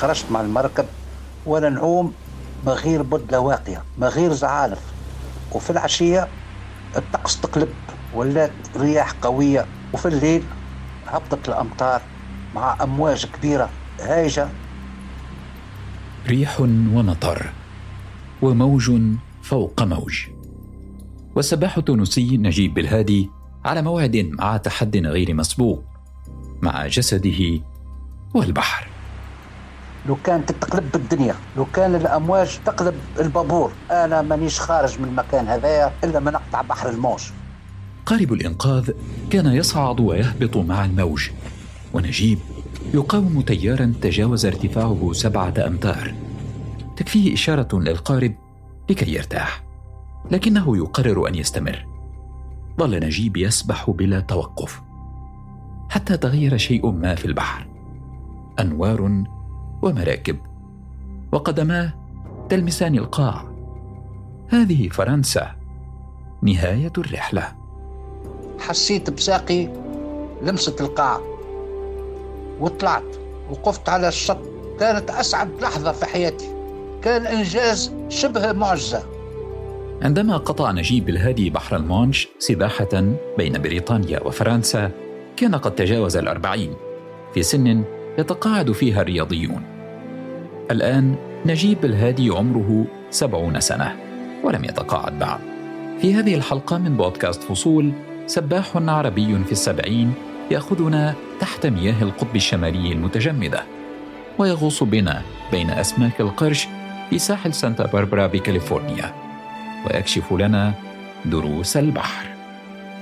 خرجت مع المركب وأنا نعوم ما غير بدلة واقية ما غير زعانف وفي العشية الطقس تقلب ولات رياح قوية. وفي الليل هبطت الأمطار مع أمواج كبيرة هايجة. ريح ومطر وموج فوق موج. والسباح التونسي نجيب بالهادي على موعد مع تحد غير مسبوق مع جسده والبحر. لو كانت تقلب الدنيا لو كان الأمواج تقلب البابور أنا مانيش خارج من المكان هذايا إلا ما نقطع بحر الموج. قارب الإنقاذ كان يصعد ويهبط مع الموج. ونجيب يقاوم تيارا تجاوز ارتفاعه سبعة أمتار. تكفيه إشارة للقارب لكي يرتاح. لكنه يقرر أن يستمر. ظل نجيب يسبح بلا توقف. حتى تغير شيء ما في البحر. أنوار ومراكب. وقدماه تلمسان القاع. هذه فرنسا. نهاية الرحلة. حسيت بساقي لمست القاع. وطلعت وقفت على الشط. كانت أسعد لحظة في حياتي. كان إنجاز شبه معجزة. عندما قطع نجيب الهادي بحر المانش سباحة بين بريطانيا وفرنسا كان قد تجاوز الأربعين. في سن يتقاعد فيها الرياضيون. الآن نجيب الهادي عمره سبعون سنة ولم يتقاعد بعد. في هذه الحلقة من بودكاست فصول سباح عربي في السبعين يأخذنا تحت مياه القطب الشمالي المتجمدة ويغوص بنا بين أسماك القرش في ساحل سانتا باربرا بكاليفورنيا ويكشف لنا دروس البحر.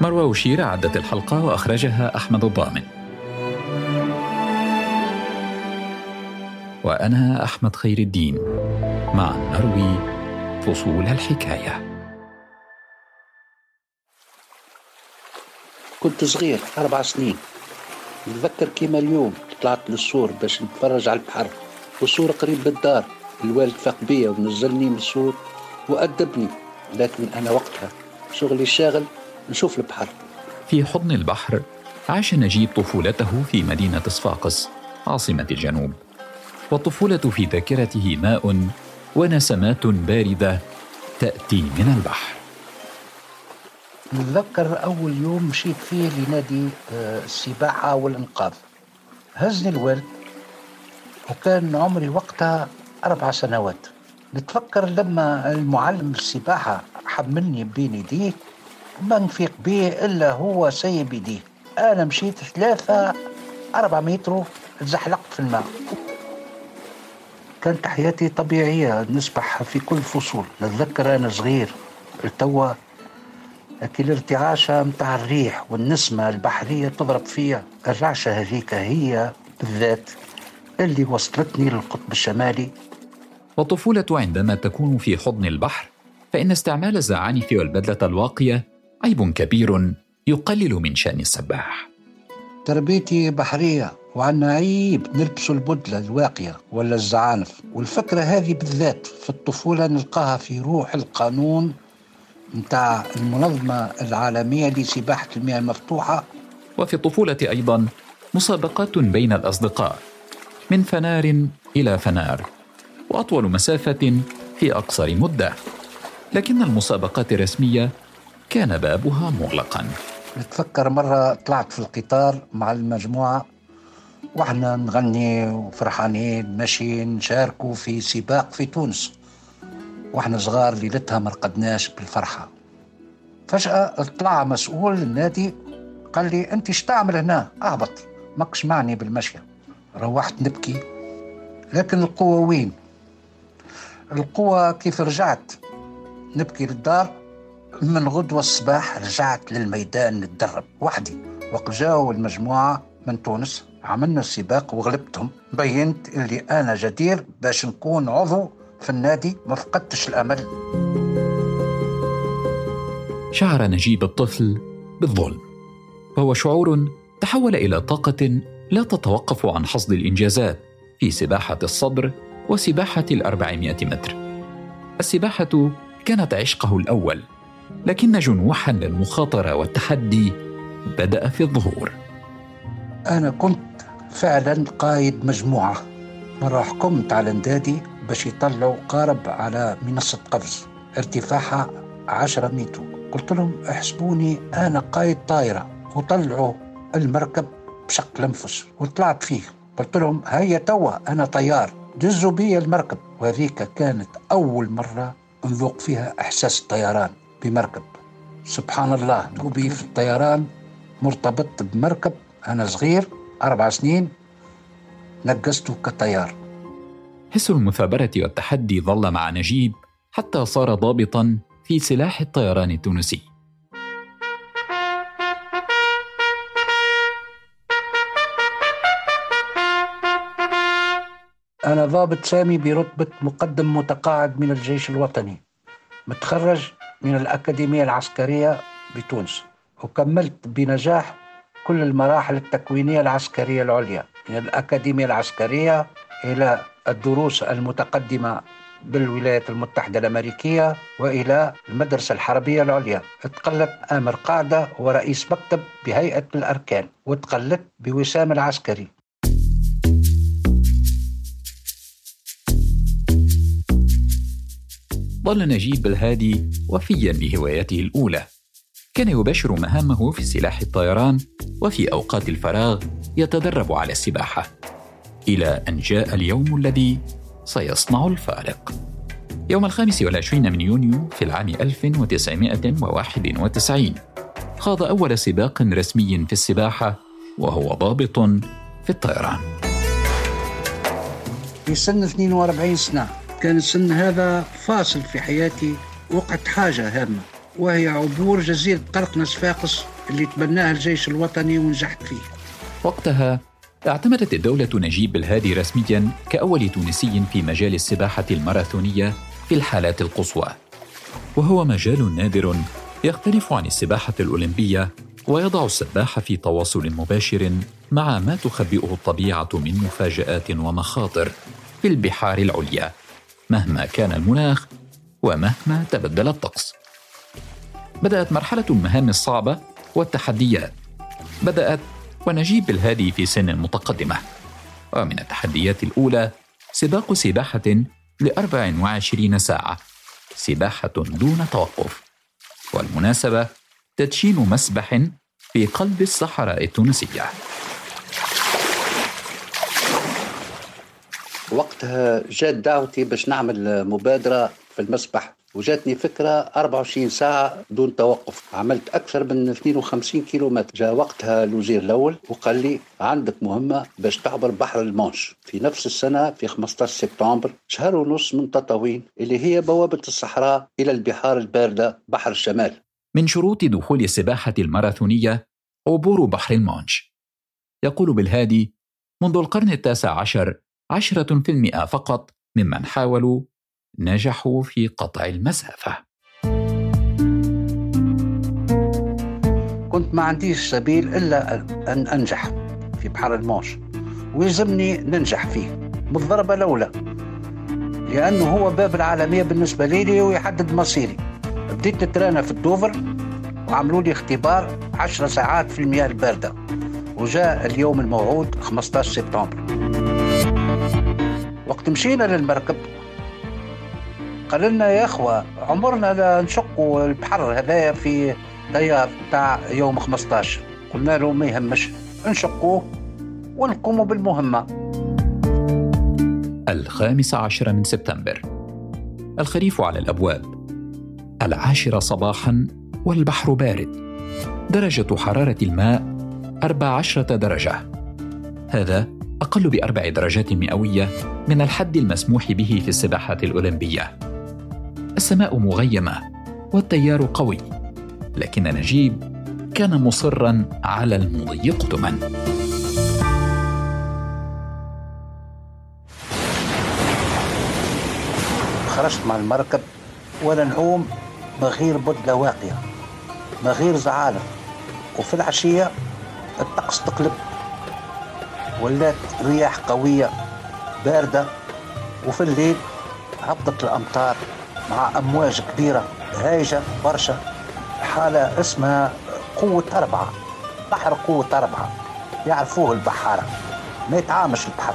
مروى وشير عدت الحلقة وأخرجها أحمد الضامن. وأنا أحمد خير الدين. مع نروي فصول الحكاية. كنت صغير أربع سنين. نتذكر كيما اليوم طلعت للسور باش نتفرج على البحر. والسور قريب بالدار. الوالد فاق بيا ونزلني من السور وأدبني. لكن أنا وقتها شغلي الشاغل نشوف البحر. في حضن البحر عاش نجيب طفولته في مدينة صفاقس عاصمة الجنوب. والطفولة في ذاكرته ماء ونسمات باردة تأتي من البحر. نتذكر أول يوم مشيت فيه لنادي آه، السباحة والإنقاذ. هزني الوالد وكان عمري وقتها أربع سنوات. نتفكر لما المعلم السباحة حملني بين يديه ما نفيق به إلا هو سايب يديه. أنا مشيت ثلاثة أربع متر تزحلقت في الماء. كانت حياتي طبيعية نسبح في كل فصول. نتذكر أنا صغير التوا لكن الارتعاشة متاع الريح والنسمة البحرية تضرب فيها الرعشة هذيك هي بالذات اللي وصلتني للقطب الشمالي. والطفولة عندما تكون في حضن البحر فإن استعمال الزعانف والبدلة الواقية عيب كبير يقلل من شأن السباح. تربيتي بحرية. وعنا عيب نلبسوا البدلة الواقية ولا الزعانف. والفكرة هذه بالذات في الطفولة نلقاها في روح القانون متاع المنظمة العالمية لسباحة المياه المفتوحة. وفي الطفولة أيضا مسابقات بين الأصدقاء من فنار إلى فنار وأطول مسافة في أقصر مدة. لكن المسابقات الرسمية كان بابها مغلقا. نتفكر مرة طلعت في القطار مع المجموعة وإحنا نغني وفرحانين ماشيين نشاركوا في سباق في تونس. وإحنا صغار ليلتها ما رقدناش بالفرحة. فجأة طلع مسؤول النادي قال لي أنت إيش تعمل هنا؟ أهبط. ماكش معني بالمشي. روحت نبكي. لكن القوة وين؟ القوة كيف رجعت؟ نبكي للدار. من غدوة الصباح رجعت للميدان نتدرب وحدي. وقت جاوا المجموعة من تونس. عملنا السباق وغلبتهم. بينت اللي أنا جدير باش نكون عضو في النادي ما فقدتش الأمل. شعر نجيب الطفل بالظلم. وهو شعور تحول إلى طاقة لا تتوقف عن حصد الإنجازات في سباحة الصدر وسباحة الأربعمائة متر. السباحة كانت عشقه الأول لكن جنوحا للمخاطرة والتحدي بدأ في الظهور. أنا كنت فعلا قائد مجموعة مرة حكمت على ندادي باش يطلعوا قارب على منصة قفز. ارتفاعها 10 متر. قلت لهم أحسبوني أنا قايد طائرة وطلعوا المركب بشق الأنفس وطلعت فيه. قلت لهم هيا توا أنا طيار. دزوا بي المركب. وهذيك كانت أول مرة نذوق فيها إحساس الطيران بمركب. سبحان الله نوبي في الطيران مرتبط بمركب. أنا صغير أربع سنين نقزته كطيار حس المثابرة والتحدي ظل مع نجيب حتى صار ضابطا في سلاح الطيران التونسي. أنا ضابط سامي برتبة مقدم متقاعد من الجيش الوطني متخرج من الأكاديمية العسكرية بتونس وكملت بنجاح كل المراحل التكوينية العسكرية العليا من الأكاديمية العسكرية إلى الدروس المتقدمة بالولايات المتحدة الأمريكية وإلى المدرسة الحربية العليا. تقلت آمر قاعدة ورئيس مكتب بهيئة الأركان وتقلت بوسام العسكري. ظل نجيب الهادي وفيا لهوايته الأولى. كان يباشر مهامه في سلاح الطيران وفي أوقات الفراغ يتدرب على السباحة إلى أن جاء اليوم الذي سيصنع الفارق. يوم الخامس والعشرين من يونيو في العام 1991 خاض أول سباق رسمي في السباحة وهو ضابط في الطيران. في سن 42 سنة كان السن هذا فاصل في حياتي وقت حاجة هامة. وهي عبور جزيرة قرقنس فاقس اللي تبناها الجيش الوطني ونجحت فيه. وقتها اعتمدت الدولة نجيب الهادي رسميا كأول تونسي في مجال السباحة الماراثونية في الحالات القصوى. وهو مجال نادر يختلف عن السباحة الأولمبية ويضع السباح في تواصل مباشر مع ما تخبئه الطبيعة من مفاجآت ومخاطر في البحار العليا مهما كان المناخ ومهما تبدل الطقس. بدأت مرحلة المهام الصعبة والتحديات. بدأت ونجيب الهادي في سن متقدمة ومن التحديات الأولى سباق سباحة ل 24 ساعة. سباحة دون توقف. والمناسبة تدشين مسبح في قلب الصحراء التونسية. وقتها جات دعوتي باش نعمل مبادرة في المسبح. وجاتني فكرة 24 ساعة دون توقف. عملت أكثر من 52 كيلومتر. جاء وقتها الوزير الأول وقال لي عندك مهمة باش تعبر بحر المانش. في نفس السنة في 15 سبتمبر شهر ونص من تطاوين اللي هي بوابة الصحراء إلى البحار الباردة بحر الشمال. من شروط دخول السباحة الماراثونية عبور بحر المانش. يقول بالهادي منذ القرن التاسع عشر عشرة في المئة فقط ممن حاولوا نجحوا في قطع المسافة. كنت ما عنديش سبيل إلا أن أنجح في بحر الموش ويلزمني ننجح فيه بالضربة الأولى لأنه هو باب العالمية بالنسبة لي ويحدد مصيري. بديت نترانا في الدوفر وعملوا لي اختبار 10 ساعات في المياه الباردة وجاء اليوم الموعود 15 سبتمبر. وقت مشينا للمركب قال لنا يا أخوة عمرنا لا نشقوا البحر هذايا في تيار تاع يوم 15 قلنا له ما يهمش نشقوه ونقوموا بالمهمة. الخامس عشر من سبتمبر. الخريف على الأبواب. العاشرة صباحا والبحر بارد. درجة حرارة الماء 14 درجة. هذا أقل بأربع درجات مئوية من الحد المسموح به في السباحة الأولمبية. السماء مغيمة والتيار قوي لكن نجيب كان مصرا على المضي قدما خرجت مع المركب وأنا نعوم بغير بدلة واقية بغير زعالة وفي العشية الطقس تقلب. ولات رياح قوية باردة وفي الليل هبطت الأمطار. مع أمواج كبيرة هايجة برشا. حالة اسمها قوة أربعة بحر قوة أربعة. يعرفوه البحارة. ما يتعامش البحر.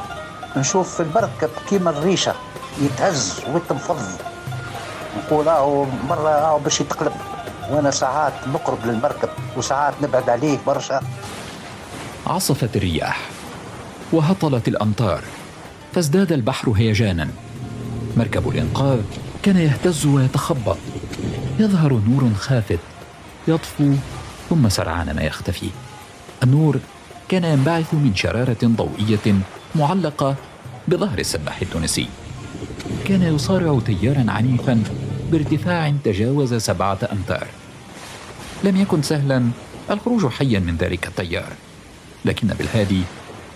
نشوف في المركب كيما الريشة يتهز ويتنفض. نقول اهو مرة اهو باش يتقلب. وأنا ساعات نقرب للمركب وساعات نبعد عليه برشا. عصفت الرياح وهطلت الأمطار فازداد البحر هيجانا. مركب الإنقاذ كان يهتز ويتخبط. يظهر نور خافت. يطفو ثم سرعان ما يختفي. النور كان ينبعث من شرارة ضوئية معلقة بظهر السباح التونسي. كان يصارع تيارا عنيفا بارتفاع تجاوز سبعة أمتار. لم يكن سهلا الخروج حيا من ذلك التيار. لكن بالهادي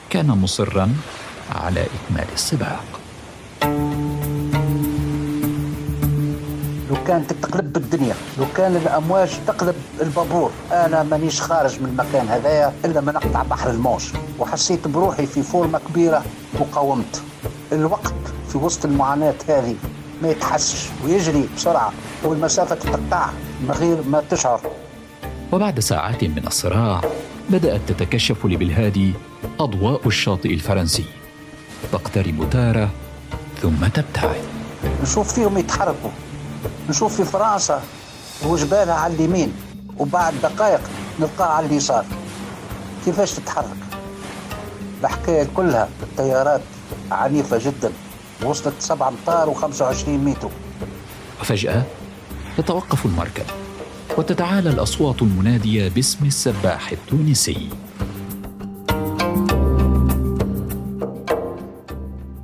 كان مصرا على إكمال السباق. كانت تقلب الدنيا لو كان الأمواج تقلب البابور أنا مانيش خارج من المكان هذايا إلا ما نقطع بحر الموج. وحسيت بروحي في فورمة كبيرة وقاومت. الوقت في وسط المعاناة هذه ما يتحسش ويجري بسرعة والمسافة تتقطع من غير ما تشعر. وبعد ساعات من الصراع بدأت تتكشف لبلهادي أضواء الشاطئ الفرنسي. تقترب تارة ثم تبتعد. نشوف فيهم يتحركوا. نشوف في فرنسا وجبالها على اليمين وبعد دقائق نلقاها على اليسار. كيفاش تتحرك؟ الحكاية كلها الطيارات عنيفة جدا وصلت 7 امتار و25 متر. وفجأة يتوقف المركب وتتعالى الأصوات المنادية باسم السباح التونسي.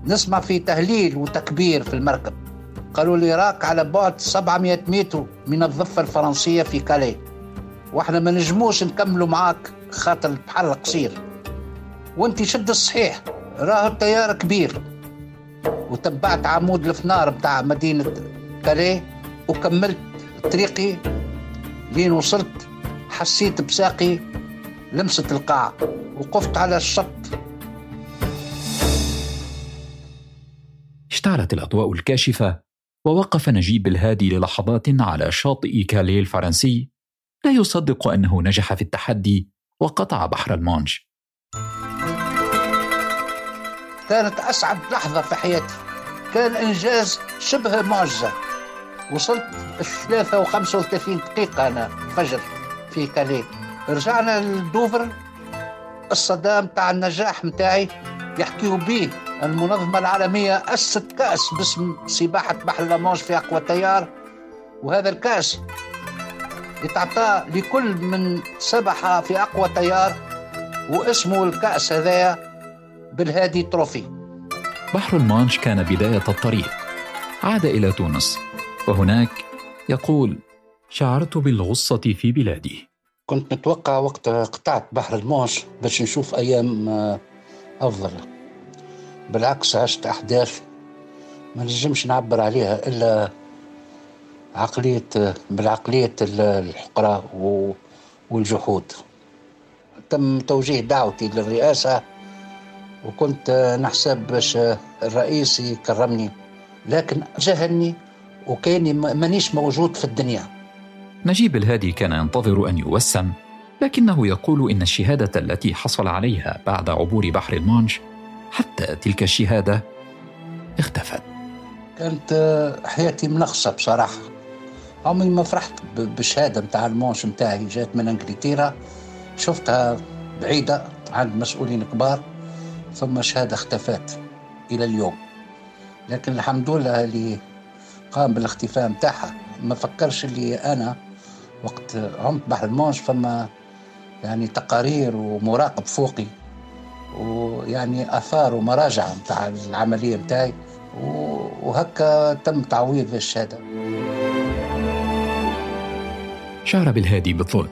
نسمع في تهليل وتكبير في المركب. قالوا لي راك على بعد 700 متر من الضفة الفرنسية في كالي. وإحنا ما نجموش نكملوا معاك خاطر البحر قصير. وأنت شد الصحيح راه التيار كبير. وتبعت عمود الفنار بتاع مدينة كالي وكملت طريقي. لين وصلت حسيت بساقي لمست القاع وقفت على الشط. اشتعلت الأضواء الكاشفة ووقف نجيب الهادي للحظات على شاطئ كاليه الفرنسي. لا يصدق أنه نجح في التحدي وقطع بحر المانج كانت اسعد لحظة في حياتي. كان إنجاز شبه معجزة. وصلت الثلاثة وخمسة وثلاثين دقيقة أنا فجر في كاليه. رجعنا للدوفر. الصدام تاع النجاح متاعي يحكيوا به المنظمة العالمية أسست كأس باسم سباحة بحر لا مانش في أقوى تيار وهذا الكأس يتعطى لكل من سبح في أقوى تيار واسمه الكأس هذايا بالهادي trophy بحر المانش كان بداية الطريق. عاد إلى تونس وهناك يقول شعرت بالغصة في بلادي كنت متوقع وقت قطعت بحر المانش باش نشوف أيام أفضل. بالعكس عشت أحداث ما نجمش نعبر عليها إلا عقلية بالعقلية الحقرة والجحود. تم توجيه دعوتي للرئاسة وكنت نحسب باش الرئيس يكرمني لكن جهلني وكاني مانيش موجود في الدنيا. نجيب الهادي كان ينتظر أن يوسم لكنه يقول إن الشهادة التي حصل عليها بعد عبور بحر المانش حتى تلك الشهادة اختفت. كانت حياتي منغصة بصراحة. عمري ما فرحت بالشهادة متاع المونش متاعي. جات من إنجلترا شفتها بعيدة عند مسؤولين كبار ثم شهادة اختفت إلى اليوم. لكن الحمد لله اللي قام بالاختفاء متاعها. ما فكرش اللي أنا وقت عمت بحر المونش فما يعني تقارير ومراقب فوقي ويعني آثار ومراجع نتاع العملية نتاعي وهكا تم تعويض الشهادة. شعر بالهادي بالظلم.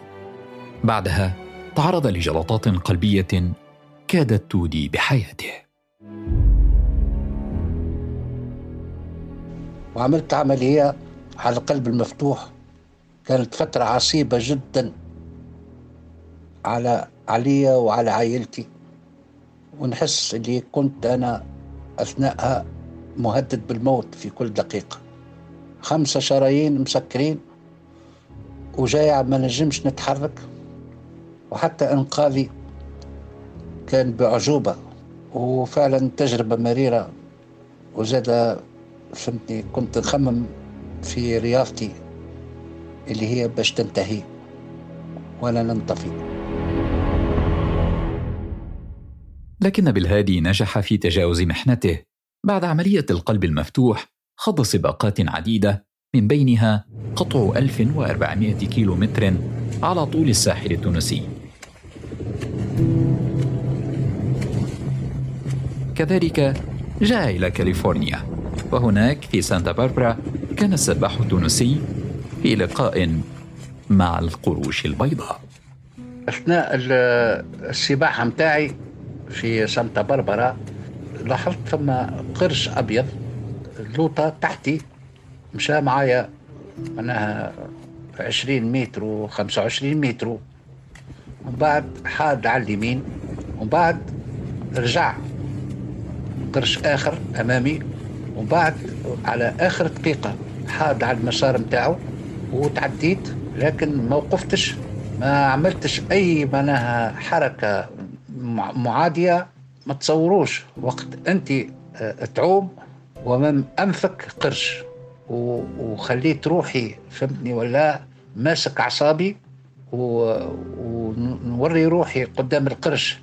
بعدها تعرض لجلطات قلبية كادت تودي بحياته. وعملت عملية على القلب المفتوح. كانت فترة عصيبة جدا. على عليا وعلى عائلتي. ونحس اللي كنت أنا أثناءها مهدد بالموت في كل دقيقة. خمسة شرايين مسكرين وجايع ما نجمش نتحرك. وحتى إنقاذي كان بأعجوبة وفعلا تجربة مريرة. وزاد فهمتني كنت نخمم في رياضتي اللي هي باش تنتهي. ولا ننطفي. لكن بالهادي نجح في تجاوز محنته. بعد عملية القلب المفتوح خض سباقات عديدة من بينها قطع 1400 كيلو متر على طول الساحل التونسي. كذلك جاء إلى كاليفورنيا وهناك في سانتا باربرا كان السباح التونسي في لقاء مع القروش البيضاء. أثناء السباحة متاعي في سانتا باربرا لاحظت ثم قرش أبيض لوطة تحتي مشى معايا معناها عشرين متر وخمسة وعشرين متر. ومن بعد حاد على اليمين ومن بعد رجع قرش آخر أمامي ومن بعد على آخر دقيقة حاد على المسار متاعه وتعديت لكن ما وقفتش ما عملتش أي معناها حركة معادية ما تصوروش. وقت أنت آه، تعوم ومن أنفك قرش. وخليت روحي فهمتني ولا ماسك أعصابي ونوري روحي قدام القرش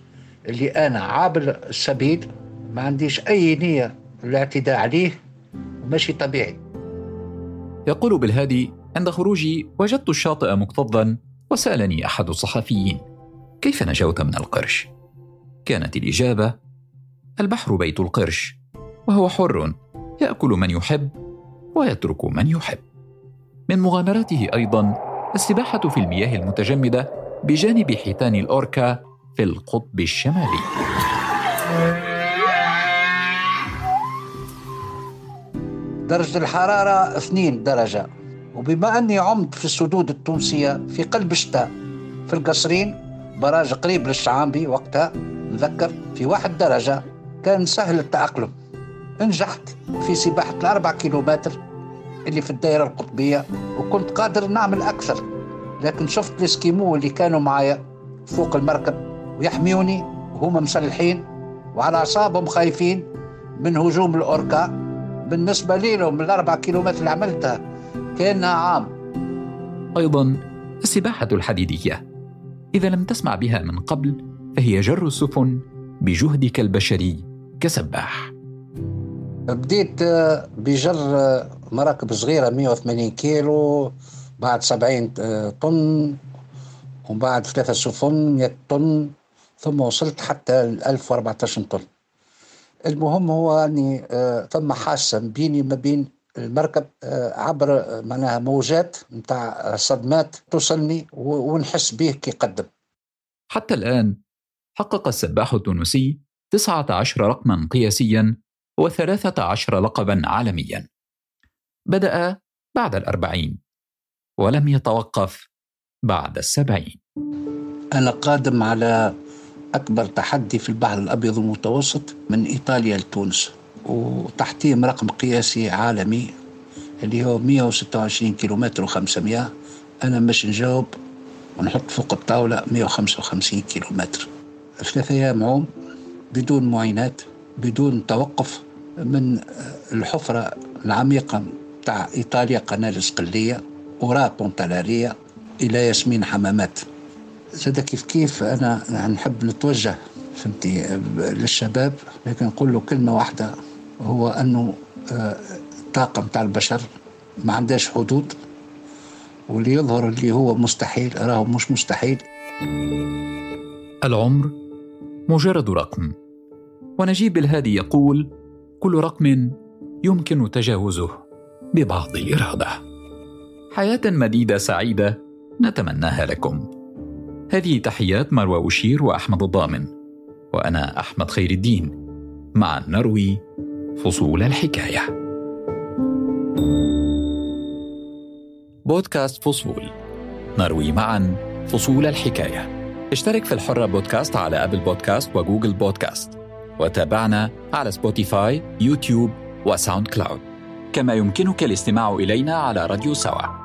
اللي أنا عابر السبيل. ما عنديش أي نية الاعتداء عليه وماشي طبيعي. يقول بالهادي عند خروجي وجدت الشاطئ مكتظا وسألني أحد الصحفيين كيف نجوت من القرش؟ كانت الإجابة البحر بيت القرش وهو حر يأكل من يحب ويترك من يحب. من مغامراته أيضا السباحة في المياه المتجمدة بجانب حيتان الأوركا في القطب الشمالي. درجة الحرارة 2 درجة وبما أني عمت في السدود التونسية في قلب الشتاء في القصرين براج قريب للشعامبي وقتها. نذكر في واحد درجة كان سهل التأقلم. نجحت في سباحة الأربع كيلومتر اللي في الدائرة القطبية وكنت قادر نعمل أكثر. لكن شفت الإسكيمو اللي كانوا معايا فوق المركب ويحميوني وهم مسلحين وعلى أعصابهم خايفين من هجوم الأوركا. بالنسبة لهم الأربع كيلومتر اللي عملتها كأنها عام. أيضا السباحة الحديدية. إذا لم تسمع بها من قبل فهي جر السفن بجهدك البشري كسباح. بديت آه، بجر آه، مراكب صغيرة 180 كيلو بعد 70 آه، طن وبعد ثلاثة سفن 100 طن ثم وصلت حتى ل 1014 طن. المهم هو أني ثم حاسة بيني ما بين المركب عبر معناها موجات نتاع صدمات توصلني ونحس به كي قدم. حتى الآن حقق السباح التونسي 19 رقما قياسيا وثلاثة عشر لقبا عالميا. بدأ بعد الأربعين ولم يتوقف بعد السبعين. أنا قادم على أكبر تحدي في البحر الأبيض المتوسط من إيطاليا لتونس وتحتيم رقم قياسي عالمي اللي هو 126 كيلومتر و500 أنا مش نجاوب ونحط فوق الطاولة 155 كيلومتر. ثلاثة أيام عوم بدون معينات بدون توقف من الحفرة العميقة تاع إيطاليا قناة الإسقلية وراء بونتالارية إلى ياسمين حمامات. زاد كيف كيف؟ أنا نحب نتوجه فهمتي للشباب. لكن نقول له كلمة واحدة هو أنه الطاقة آه، تاع البشر ما عندهاش حدود واللي يظهر اللي هو مستحيل راهو مش مستحيل. العمر مجرد رقم. ونجيب الهادي يقول كل رقم يمكن تجاوزه ببعض الإرادة. حياة مديدة سعيدة نتمناها لكم. هذه تحيات مروى أشير وأحمد الضامن وأنا أحمد خير الدين. مع نروي فصول الحكاية. بودكاست فصول نروي معا فصول الحكاية. اشترك في الحرة بودكاست على Apple Podcasts و Google Podcasts. وتابعنا على Spotify YouTube و SoundCloud. كما يمكنك الاستماع إلينا على راديو سوا.